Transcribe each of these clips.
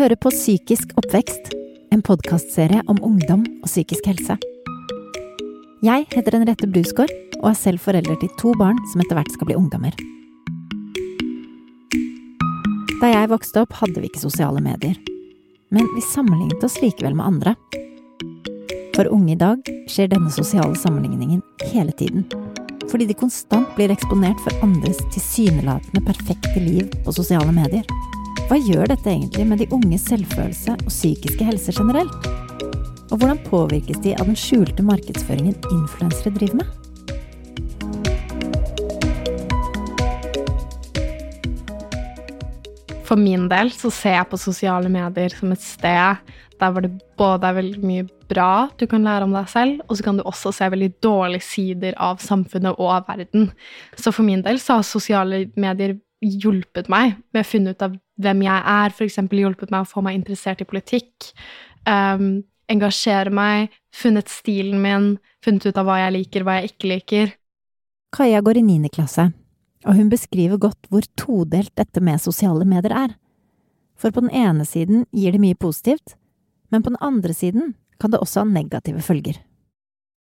hører på Psykisk oppvekst, en podkastserie om ungdom og psykisk helse. Jeg heter Henriette Brusgaard og er selv forelder til to barn som etter hvert skal bli ungdommer. Da jeg vokste opp, hadde vi ikke sosiale medier. Men vi sammenlignet oss likevel med andre. For unge i dag skjer denne sosiale sammenligningen hele tiden. Fordi de konstant blir eksponert for andres tilsynelatende perfekte liv på sosiale medier. Hva gjør dette egentlig med de unges selvfølelse og psykiske helse generelt? Og hvordan påvirkes de av den skjulte markedsføringen influensere driver med? For min del så ser jeg på sosiale medier som et sted der hvor det både er veldig mye bra du kan lære om deg selv, og så kan du også se veldig dårlige sider av samfunnet og av verden. Så for min del så har sosiale medier hjulpet meg med å finne ut av hvem jeg er, f.eks. hjulpet meg å få meg interessert i politikk, um, engasjere meg, funnet stilen min, funnet ut av hva jeg liker, hva jeg ikke liker. Kaja går i niende klasse, og hun beskriver godt hvor todelt dette med sosiale medier er. For på den ene siden gir det mye positivt, men på den andre siden kan det også ha negative følger.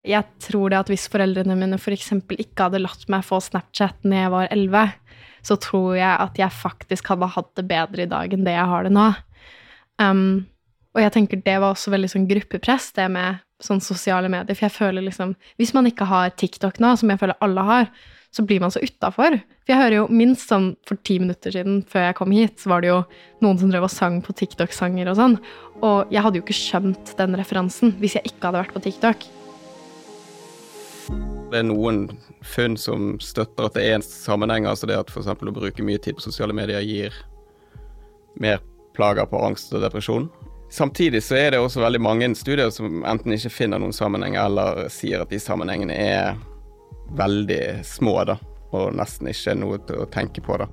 Jeg tror det at hvis foreldrene mine f.eks. ikke hadde latt meg få Snapchat når jeg var 11, så tror jeg at jeg faktisk hadde hatt det bedre i dag enn det jeg har det nå. Um, og jeg tenker det var også veldig sånn gruppepress, det med sånn sosiale medier. For jeg føler liksom Hvis man ikke har TikTok nå, som jeg føler alle har, så blir man så utafor. For jeg hører jo minst sånn for ti minutter siden, før jeg kom hit, så var det jo noen som drev og sang på TikTok-sanger og sånn. Og jeg hadde jo ikke skjønt den referansen hvis jeg ikke hadde vært på TikTok. Det er noen funn som støtter at det er en sammenheng, altså det at f.eks. å bruke mye tid på sosiale medier gir mer plager på angst og depresjon. Samtidig så er det også veldig mange studier som enten ikke finner noen sammenheng, eller sier at de sammenhengene er veldig små, da, og nesten ikke noe til å tenke på, da.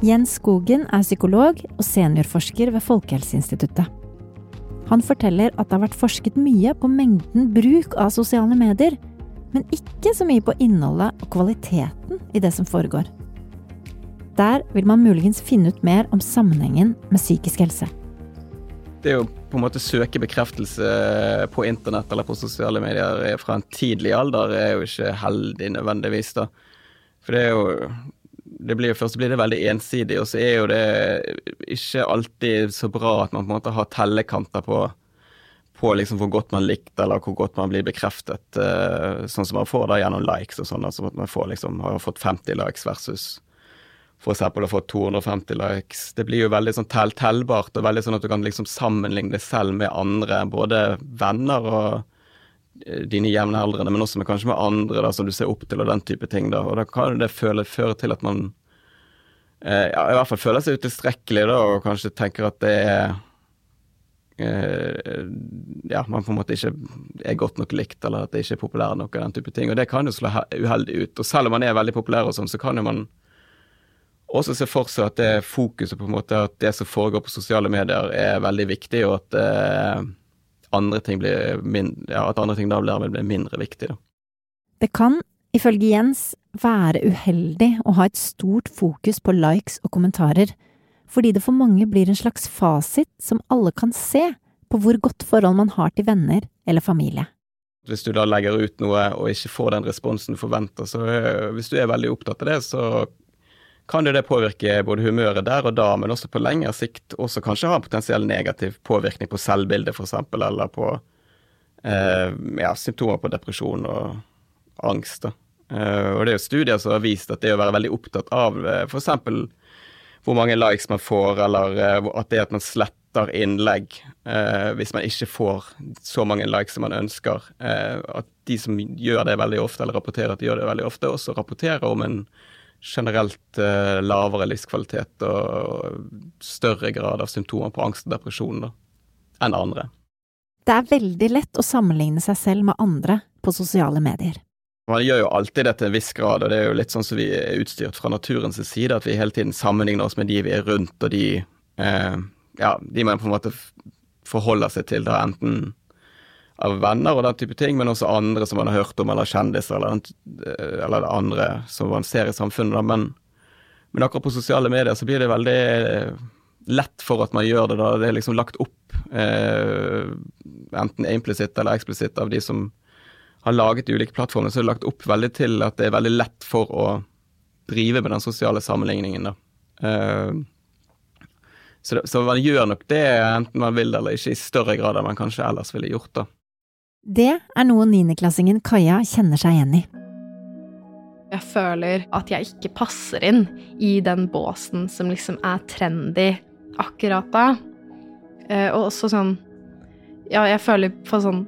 Jens Skogen er psykolog og seniorforsker ved Folkehelseinstituttet. Han forteller at det har vært forsket mye på mengden bruk av sosiale medier, men ikke så mye på innholdet og kvaliteten i det som foregår. Der vil man muligens finne ut mer om sammenhengen med psykisk helse. Det å på en måte søke bekreftelse på internett eller på sosiale medier fra en tidlig alder er jo ikke heldig nødvendigvis, da. For det er jo det blir, Først blir det veldig ensidig, og så er jo det ikke alltid så bra at man på en måte har tellekanter på, på liksom hvor godt man likte, eller hvor godt man blir bekreftet, uh, sånn som man får da gjennom likes og sånn. Altså at man får liksom, har fått 50 likes versus for eksempel å få 250 likes. Det blir jo veldig sånn tell tellbart, og veldig sånn at du kan liksom sammenligne deg selv med andre, både venner og eh, dine jevnaldrende, men også med, kanskje med andre da, som du ser opp til, og den type ting. da, og Da kan det føle, føre til at man eh, ja, i hvert fall føler seg utilstrekkelig, da, og kanskje tenker at det er ja, man på en måte ikke er godt nok likt, eller at det ikke er populær nok, den type ting. Og det kan jo slå uheldig ut. Og selv om man er veldig populær og sånn, så kan jo man også se for seg at det fokuset på en måte at det som foregår på sosiale medier, er veldig viktig, og at eh, andre ting blir mindre, ja, at andre ting da blir, blir mindre viktig. Da. Det kan, ifølge Jens, være uheldig å ha et stort fokus på likes og kommentarer, fordi det for mange blir en slags fasit som alle kan se på hvor godt forhold man har til venner eller familie. Hvis du da legger ut noe og ikke får den responsen du forventer, så eh, hvis du er veldig opptatt av det, så kan det påvirke både humøret der og da, men også på lengre sikt også kanskje ha en potensiell negativ påvirkning på selvbildet, f.eks., eller på eh, ja, symptomer på depresjon og angst. Eh, og det er jo studier som har vist at det å være veldig opptatt av eh, f.eks. hvor mange likes man får, eller eh, at det at man sletter innlegg eh, hvis man ikke får så mange likes som man ønsker, eh, at de som gjør det veldig ofte, eller rapporterer at de gjør det veldig ofte, også rapporterer om en generelt eh, lavere livskvalitet og større grad av symptomer på angst og depresjon da, enn andre. Det er veldig lett å sammenligne seg selv med andre på sosiale medier. Man gjør jo alltid det til en viss grad, og det er jo litt sånn som vi er utstyrt fra naturens side, at vi hele tiden sammenligner oss med de vi er rundt, og de eh, ja, de man på en måte forholder seg til, da enten av venner og den type ting, men også andre som man har hørt om, eller kjendiser, eller, den, eller andre som man ser i samfunnet. Men, men, akkurat på sosiale medier så blir det veldig lett for at man gjør det. da, Det er liksom lagt opp, eh, enten implisitt eller eksplisitt, av de som har laget de ulike plattformene, så er det lagt opp veldig til at det er veldig lett for å drive med den sosiale sammenligningen. da. Eh, så, det, så man gjør nok det, enten man vil det eller ikke, i større grad enn man kanskje ellers ville gjort. da. Det er noe niendeklassingen Kaja kjenner seg igjen i. Jeg føler at jeg ikke passer inn i den båsen som liksom er trendy akkurat da. Eh, og også sånn Ja, jeg føler på sånn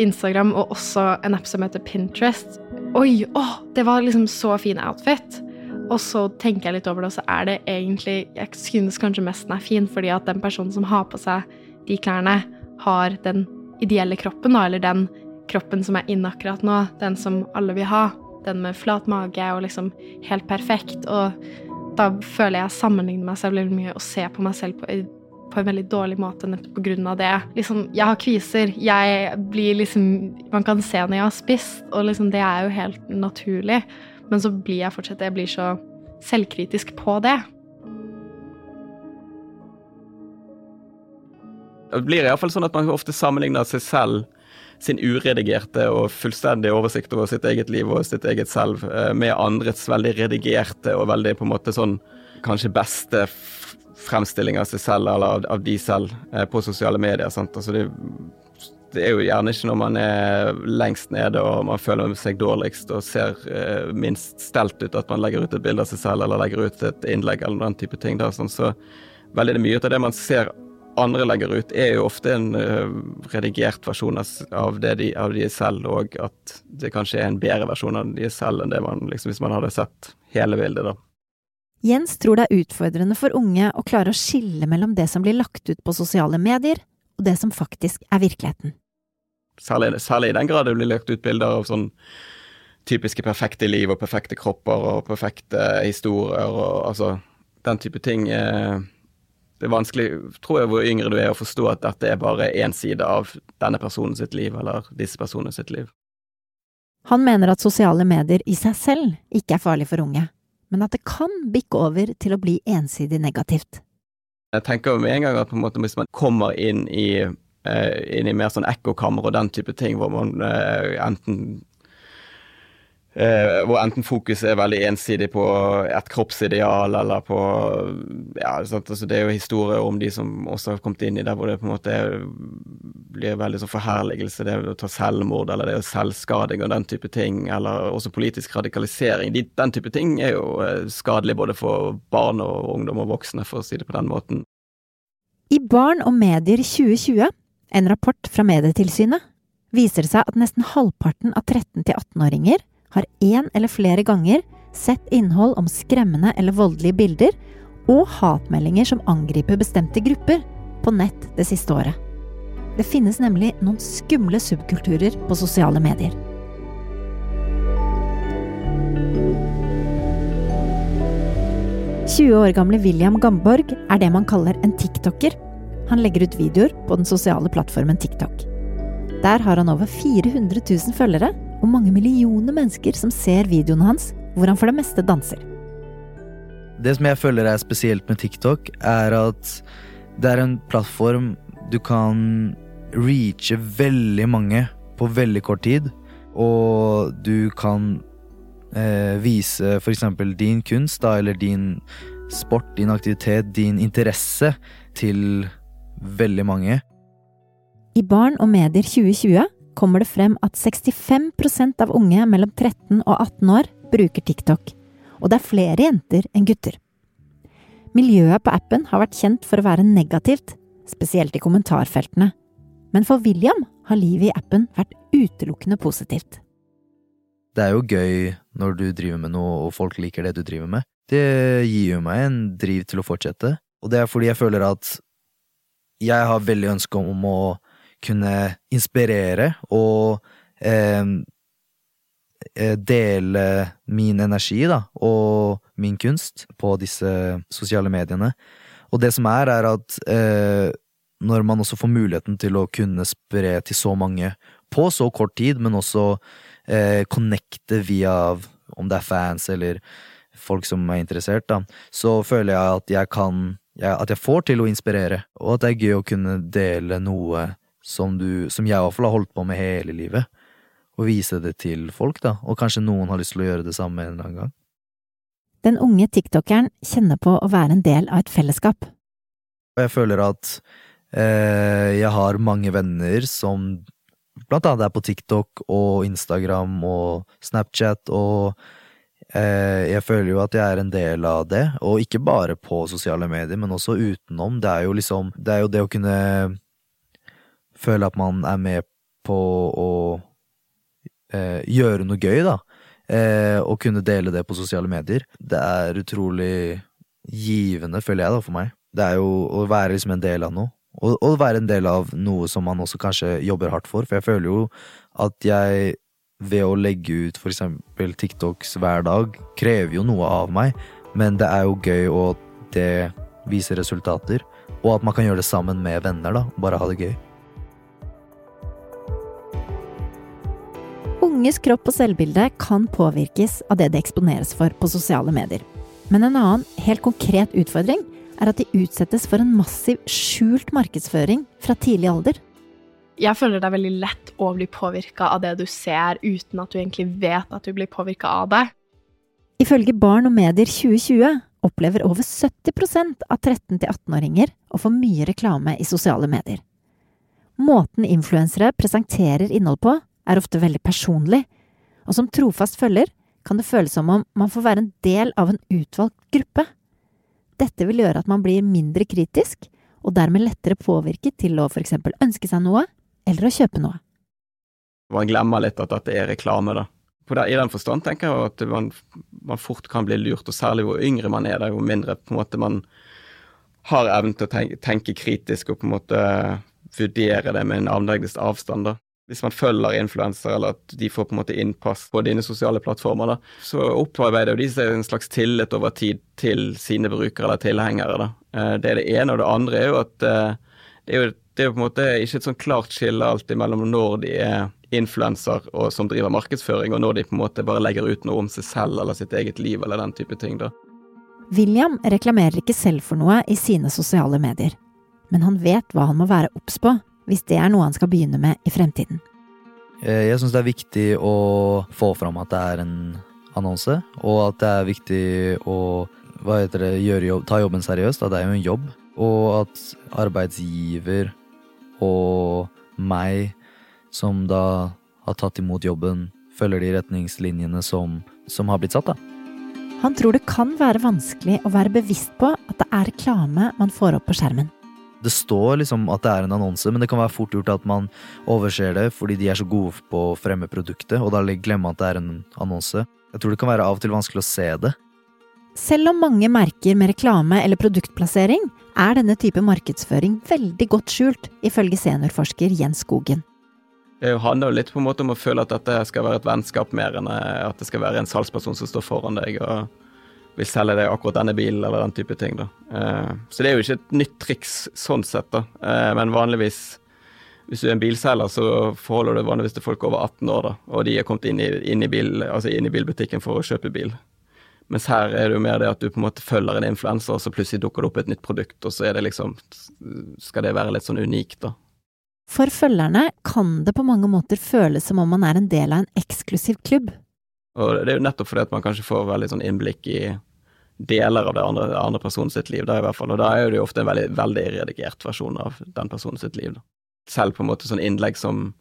Instagram og også en app som heter Pinterest. Oi! åh, det var liksom så fin outfit! Og så tenker jeg litt over det, og så er det egentlig Jeg synes kanskje mest den er fin, fordi at den personen som har på seg de klærne, har den ideelle kroppen, da, eller den kroppen som er inne akkurat nå, den som alle vil ha. Den med flat mage og liksom helt perfekt. Og da føler jeg sammenligner meg selv veldig mye og ser på meg selv på, på en veldig dårlig måte nettopp av det. Liksom, jeg har kviser. Jeg blir liksom Man kan se når jeg har spist, og liksom det er jo helt naturlig. Men så blir jeg fortsatt Jeg blir så selvkritisk på det. Det blir iallfall sånn at man ofte sammenligner seg selv, sin uredigerte og fullstendige oversikt over sitt eget liv og sitt eget selv, eh, med andres veldig redigerte og veldig på en måte sånn kanskje beste fremstilling av seg selv eller av, av de selv eh, på sosiale medier. Altså det, det, er jo gjerne ikke når man er lengst nede og man føler seg dårligst og ser eh, minst stelt ut at man legger ut et bilde av seg selv eller legger ut et innlegg eller den type ting. Da, sånn, så veldig mye av det man ser andre legger ut, er jo ofte en uh, redigert versjon av, det de, av de selv, og at det kanskje er en bedre versjon av de selv enn det man liksom, hvis man hadde sett hele bildet, da. Jens tror det er utfordrende for unge å klare å skille mellom det som blir lagt ut på sosiale medier, og det som faktisk er virkeligheten. Særlig, særlig i den grad det blir lagt ut bilder av sånn typiske perfekte liv og perfekte kropper og perfekte historier og altså den type ting. Eh, det er vanskelig, tror jeg, hvor yngre du er, å forstå at dette er bare én side av denne personen sitt liv, eller disse personene sitt liv. Han mener at sosiale medier i seg selv ikke er farlig for unge, men at det kan bikke over til å bli ensidig negativt. Jeg tenker med en gang at en måte hvis man kommer inn i, eh, inn i mer sånn ekkokammer og den type ting, hvor man eh, enten Eh, hvor enten fokuset er veldig ensidig på et kroppsideal eller på ja, altså Det er jo historier om de som også har kommet inn i det, hvor det på en måte blir veldig sånn forherligelse. Det å ta selvmord eller det er selvskading og den type ting. Eller også politisk radikalisering. De, den type ting er jo eh, skadelig både for barn og ungdom og voksne, for å si det på den måten. I Barn og medier 2020, en rapport fra Medietilsynet, viser det seg at nesten halvparten av 13- til 18-åringer har én eller flere ganger sett innhold om skremmende eller voldelige bilder og hatmeldinger som angriper bestemte grupper, på nett det siste året. Det finnes nemlig noen skumle subkulturer på sosiale medier. «20 år gamle William Gamborg er det man kaller en tiktoker. Han legger ut videoer på den sosiale plattformen TikTok. Der har han over 400 000 følgere og mange millioner mennesker som ser videoene hans, hvor han for det meste danser. Det som jeg føler er spesielt med TikTok, er at det er en plattform du kan reache veldig mange på veldig kort tid. Og du kan eh, vise f.eks. din kunst, da, eller din sport, din aktivitet, din interesse til veldig mange. I Barn og medier 2020 kommer det frem at 65% av unge mellom 13 og 18 år bruker TikTok, og det er flere jenter enn gutter. Miljøet på appen har vært kjent for å være negativt, spesielt i kommentarfeltene, men for William har livet i appen vært utelukkende positivt. Det er jo gøy når du driver med noe og folk liker det du driver med. Det gir jo meg en driv til å fortsette, og det er fordi jeg føler at jeg har veldig ønske om å kunne inspirere og eh, eh, dele min energi da, og min kunst på disse sosiale mediene. Og det som er, er at eh, når man også får muligheten til å kunne spre til så mange på så kort tid, men også eh, connecte via om det er fans eller folk som er interessert, da, så føler jeg at jeg kan at jeg får til å inspirere, og at det er gøy å kunne dele noe som du, som jeg i hvert fall har holdt på med hele livet, og vise det til folk, da, og kanskje noen har lyst til å gjøre det samme en eller annen gang. Den unge tiktokeren kjenner på å være en del av et fellesskap. Jeg føler at eh, jeg har mange venner som blant annet er på TikTok og Instagram og Snapchat, og eh, jeg føler jo at jeg er en del av det, og ikke bare på sosiale medier, men også utenom. Det er jo liksom Det er jo det å kunne føle at man er med på å eh, gjøre noe gøy, da. Eh, og kunne dele det på sosiale medier. Det er utrolig givende, føler jeg, da, for meg. Det er jo å være liksom en del av noe. Og, og være en del av noe som man også kanskje jobber hardt for. For jeg føler jo at jeg ved å legge ut for eksempel TikToks hver dag, krever jo noe av meg. Men det er jo gøy, og det viser resultater. Og at man kan gjøre det sammen med venner, da. Bare ha det gøy. Unges kropp og selvbilde kan påvirkes av det de eksponeres for på sosiale medier. Men en annen, helt konkret utfordring er at de utsettes for en massiv skjult markedsføring fra tidlig alder. Jeg føler det er veldig lett å bli påvirka av det du ser, uten at du egentlig vet at du blir påvirka av det. Ifølge Barn og Medier 2020 opplever over 70% av 13-18-åringer å få mye reklame i sosiale medier. Måten influensere presenterer innhold på, er ofte veldig personlig, og som trofast følger kan det føles som om man får være en del av en utvalgt gruppe. Dette vil gjøre at man blir mindre kritisk, og dermed lettere påvirket til å for eksempel ønske seg noe, eller å kjøpe noe. Man glemmer litt at dette er reklame, da. Det, I den forstand tenker jeg at man, man, fort kan bli lurt, og særlig hvor yngre man er, da, jo mindre på en måte man har evnen til å tenke, tenke, kritisk og på en måte vurdere det med en armlengdes avstand. da hvis man følger influensere, eller at de får på en måte innpass på dine sosiale plattformer, da, så opparbeider de seg en slags tillit over tid til sine brukere eller tilhengere. Da. Eh, det er det ene. Og det andre er jo at eh, det er jo, det er jo på en måte ikke et sånn klart skille alltid mellom når de er influenser og som driver markedsføring, og når de på en måte bare legger ut noe om seg selv eller sitt eget liv eller den type ting. da. William reklamerer ikke selv for noe i sine sosiale medier, men han vet hva han må være obs på hvis det er noe han skal begynne med i fremtiden. Eh, jeg syns det er viktig å få fram at det er en annonse, og at det er viktig å hva heter det, jobb, ta jobben seriøst. At det er jo en jobb. Og at arbeidsgiver og meg, som da har tatt imot jobben, følger de retningslinjene som, som har blitt satt, da. Han tror det kan være vanskelig å være bevisst på at det er reklame man får opp på skjermen. Det står liksom at det er en annonse, men det kan være fort gjort at man overser det fordi de er så gode på å fremme produktet, og da glemmer man at det er en annonse. Jeg tror det kan være av og til vanskelig å se det. Selv om mange merker med reklame eller produktplassering, er denne type markedsføring veldig godt skjult, ifølge seniorforsker Jens Skogen. Det handler jo litt på en måte om å føle at dette skal være et vennskap mer enn at det skal være en salgsperson som står foran deg. og vil selge deg akkurat denne bilen, eller den type ting. da. Uh, så det er jo ikke et nytt triks sånn sett, da. Uh, men vanligvis, hvis du er en bilselger, så forholder du vanligvis til folk over 18 år, da, og de er kommet inn i, inn i, bil, altså inn i bilbutikken for å kjøpe bil. Mens her er det jo mer det at du på en måte følger en influenser, og så plutselig dukker det opp et nytt produkt, og så det liksom Skal det være litt sånn unikt, da. For følgerne kan det på mange måter føles som om man er en del av en eksklusiv klubb. Og det er jo nettopp fordi at man kanskje får veldig sånn innblikk i deler av det andre, andre personen sitt liv, da i hvert fall. Og da er det jo ofte en veldig, veldig redigert versjon av den personen sitt liv. Da. Selv på en måte sånn innlegg som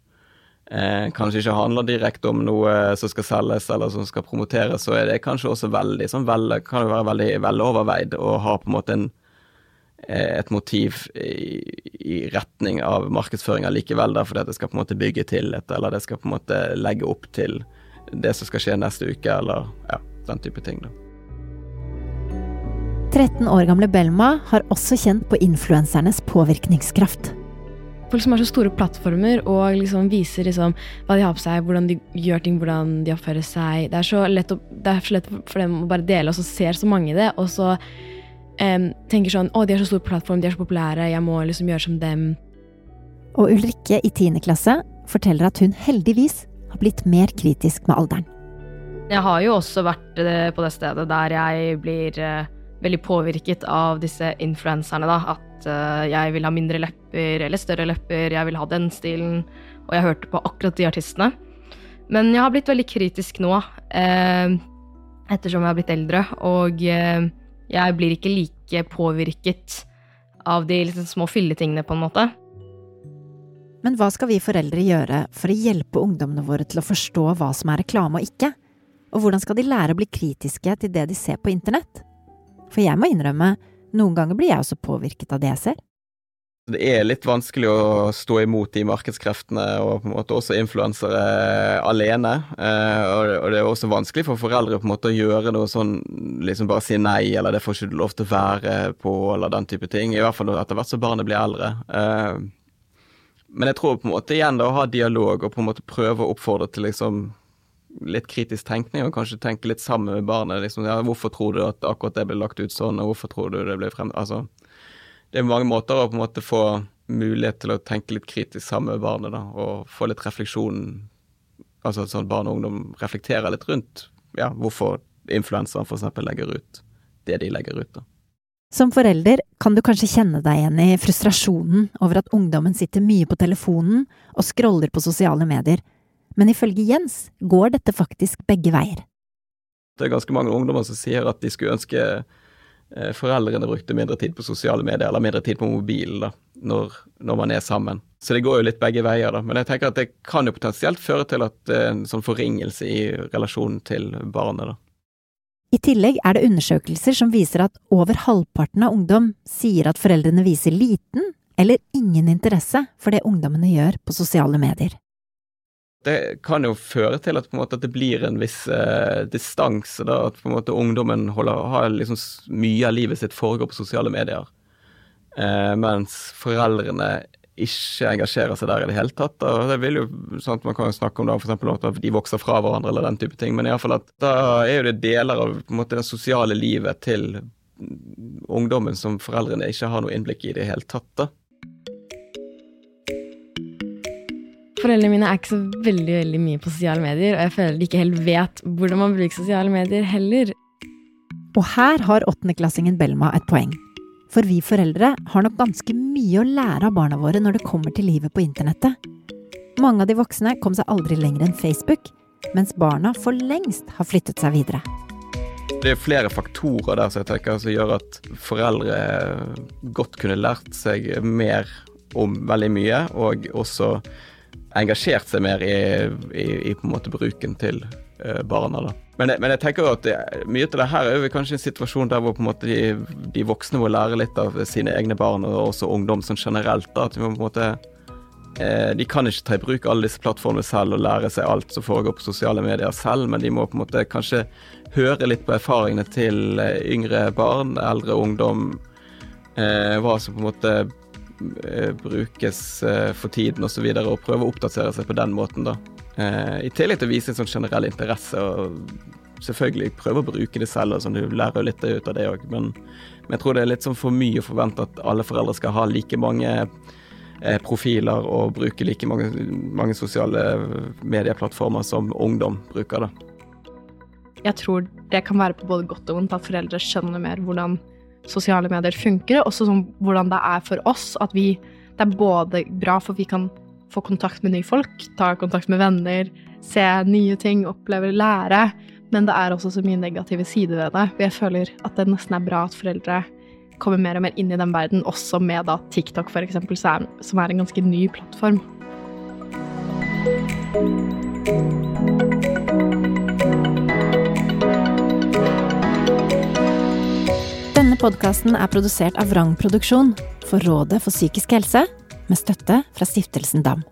eh, kanskje ikke handler direkte om noe som skal selges eller som skal promoteres, så er det kanskje også veldig sånn vel, kan jo være veldig veloverveid og ha på en måte en, eh, et motiv i, i, retning av markedsføringa likevel, da, fordi at det skal på en måte bygge tillit, eller det skal på en måte legge opp til det som skal skje neste uke, eller ja, den type ting. da. 13 år gamle Belma har også kjent på influensernes påvirkningskraft. Folk som har så store plattformer og liksom viser liksom hva de har på seg, hvordan de gjør ting, hvordan de oppfører seg. Det er så lett, å, er så lett for dem å bare dele, og så ser så mange det. Og så um, tenker sånn Å, de har så stor plattform, de er så populære, jeg må liksom gjøre som dem. Og Ulrikke i 10. klasse forteller at hun heldigvis har blitt mer kritisk med alderen. Jeg har jo også vært eh, på det stedet der jeg blir eh, veldig påvirket av disse influenserne, da. At uh, jeg vil ha mindre lepper eller større lepper, jeg vil ha den stilen. Og jeg hørte på akkurat de artistene. Men jeg har blitt veldig kritisk nå, uh, ettersom jeg har blitt eldre. Og uh, jeg blir ikke like påvirket av de liksom, små filletingene, på en måte. Men hva skal vi foreldre gjøre for å hjelpe ungdommene våre til å forstå hva som er reklame og ikke? Og hvordan skal de lære å bli kritiske til det de ser på internett? For jeg må innrømme, noen ganger blir jeg også påvirket av det jeg ser. Det er litt vanskelig å stå imot de markedskreftene og på en måte også influensere alene. Eh, og det er også vanskelig for foreldre på en måte å gjøre noe sånn liksom bare si nei, eller det får ikke du lov til å være på, eller den type ting. I hvert fall etter hvert som barnet blir eldre. Eh, men jeg tror på en måte igjen da å ha dialog og på en måte prøve å oppfordre til liksom litt kritisk tenkning, og kanskje tenke litt sammen med barnet. Liksom, ja, 'Hvorfor tror du at akkurat det ble lagt ut sånn, og hvorfor tror du det ble frem...' Altså, det er mange måter å på en måte få mulighet til å tenke litt kritisk sammen med barnet, da, og få litt refleksjon Altså sånn barn og ungdom reflekterer litt rundt ja, hvorfor influenseren f.eks. legger ut det de legger ut. da. Som forelder kan du kanskje kjenne deg igjen i frustrasjonen over at ungdommen sitter mye på telefonen og scroller på sosiale medier, men ifølge Jens går dette faktisk begge veier. Det er ganske mange ungdommer som sier at de skulle ønske eh, foreldrene brukte mindre tid på sosiale medier, eller mindre tid på mobilen, da, når, når, man er sammen. Så det går jo litt begge veier, da. Men jeg tenker at det kan jo potensielt føre til at det er en sånn forringelse i relasjonen til barnet, da. I tillegg er det undersøkelser som viser at over halvparten av ungdom sier at foreldrene viser liten eller ingen interesse for det ungdommene gjør på sosiale medier det kan jo føre til at, måte, at det blir en viss eh, distanse. At måte ungdommen holder, har liksom mye av livet sitt foregår på sosiale medier. Eh, mens foreldrene ikke engasjerer seg der i det hele tatt. Da. Det vil jo, sånn at Man kan jo snakke om da, for at de vokser fra hverandre eller den type ting, men i alle fall at da er jo det deler av måte, det sosiale livet til ungdommen som foreldrene ikke har noe innblikk i det hele tatt. da. Foreldrene mine er ikke så veldig veldig mye på sosiale medier, og jeg føler de ikke helt vet hvordan man bruker sosiale medier heller. Og her har åttendeklassingen Belma et poeng. For vi foreldre har nok ganske mye å lære av barna våre når det kommer til livet på internettet. Mange av de voksne kom seg aldri lenger enn Facebook, mens barna for lengst har flyttet seg videre. Det er flere faktorer der som jeg tenker som gjør at foreldre godt kunne lært seg mer om veldig mye, og også engasjert seg mer i, i, i på en måte bruken til uh, barna. da. Men, men, jeg tenker at det, mye av det her er jo kanskje en situasjon der hvor på en måte de, de, voksne må lære litt av sine egne barn, og også ungdom sånn generelt. da, at vi må på en måte eh, De kan ikke ta i bruk alle disse plattformene selv og lære seg alt som foregår på sosiale medier selv, men de må på en måte kanskje høre litt på erfaringene til eh, yngre barn, eldre ungdom, eh, hva som på en måte Eh, brukes eh, for tiden osv., og, så videre, og prøve å oppdatere seg på den måten. da. Eh, I tillegg til å vise en sånn generell interesse, og selvfølgelig prøve å bruke det selv. og Sånn, du lærer jo litt ut av det òg, men, men, jeg tror det er litt sånn for mye å forvente at alle foreldre skal ha like mange eh, profiler og bruke like mange, mange sosiale medieplattformer som ungdom bruker. da. Jeg tror det kan være på både godt og vondt at foreldre skjønner mer hvordan sosiale medier funker, og også sånn hvordan det er for oss. At vi Det er både bra for vi kan få kontakt med nye folk, ta kontakt med venner, se nye ting, oppleve, lære. Men det er også så mye negative sider ved det. Jeg føler at det nesten er bra at foreldre kommer mer og mer inn i den verden, også med da TikTok f.eks., som er en ganske ny plattform. Podkasten er produsert av Vrang Produksjon for Rådet for psykisk helse, med støtte fra Stiftelsen DAM.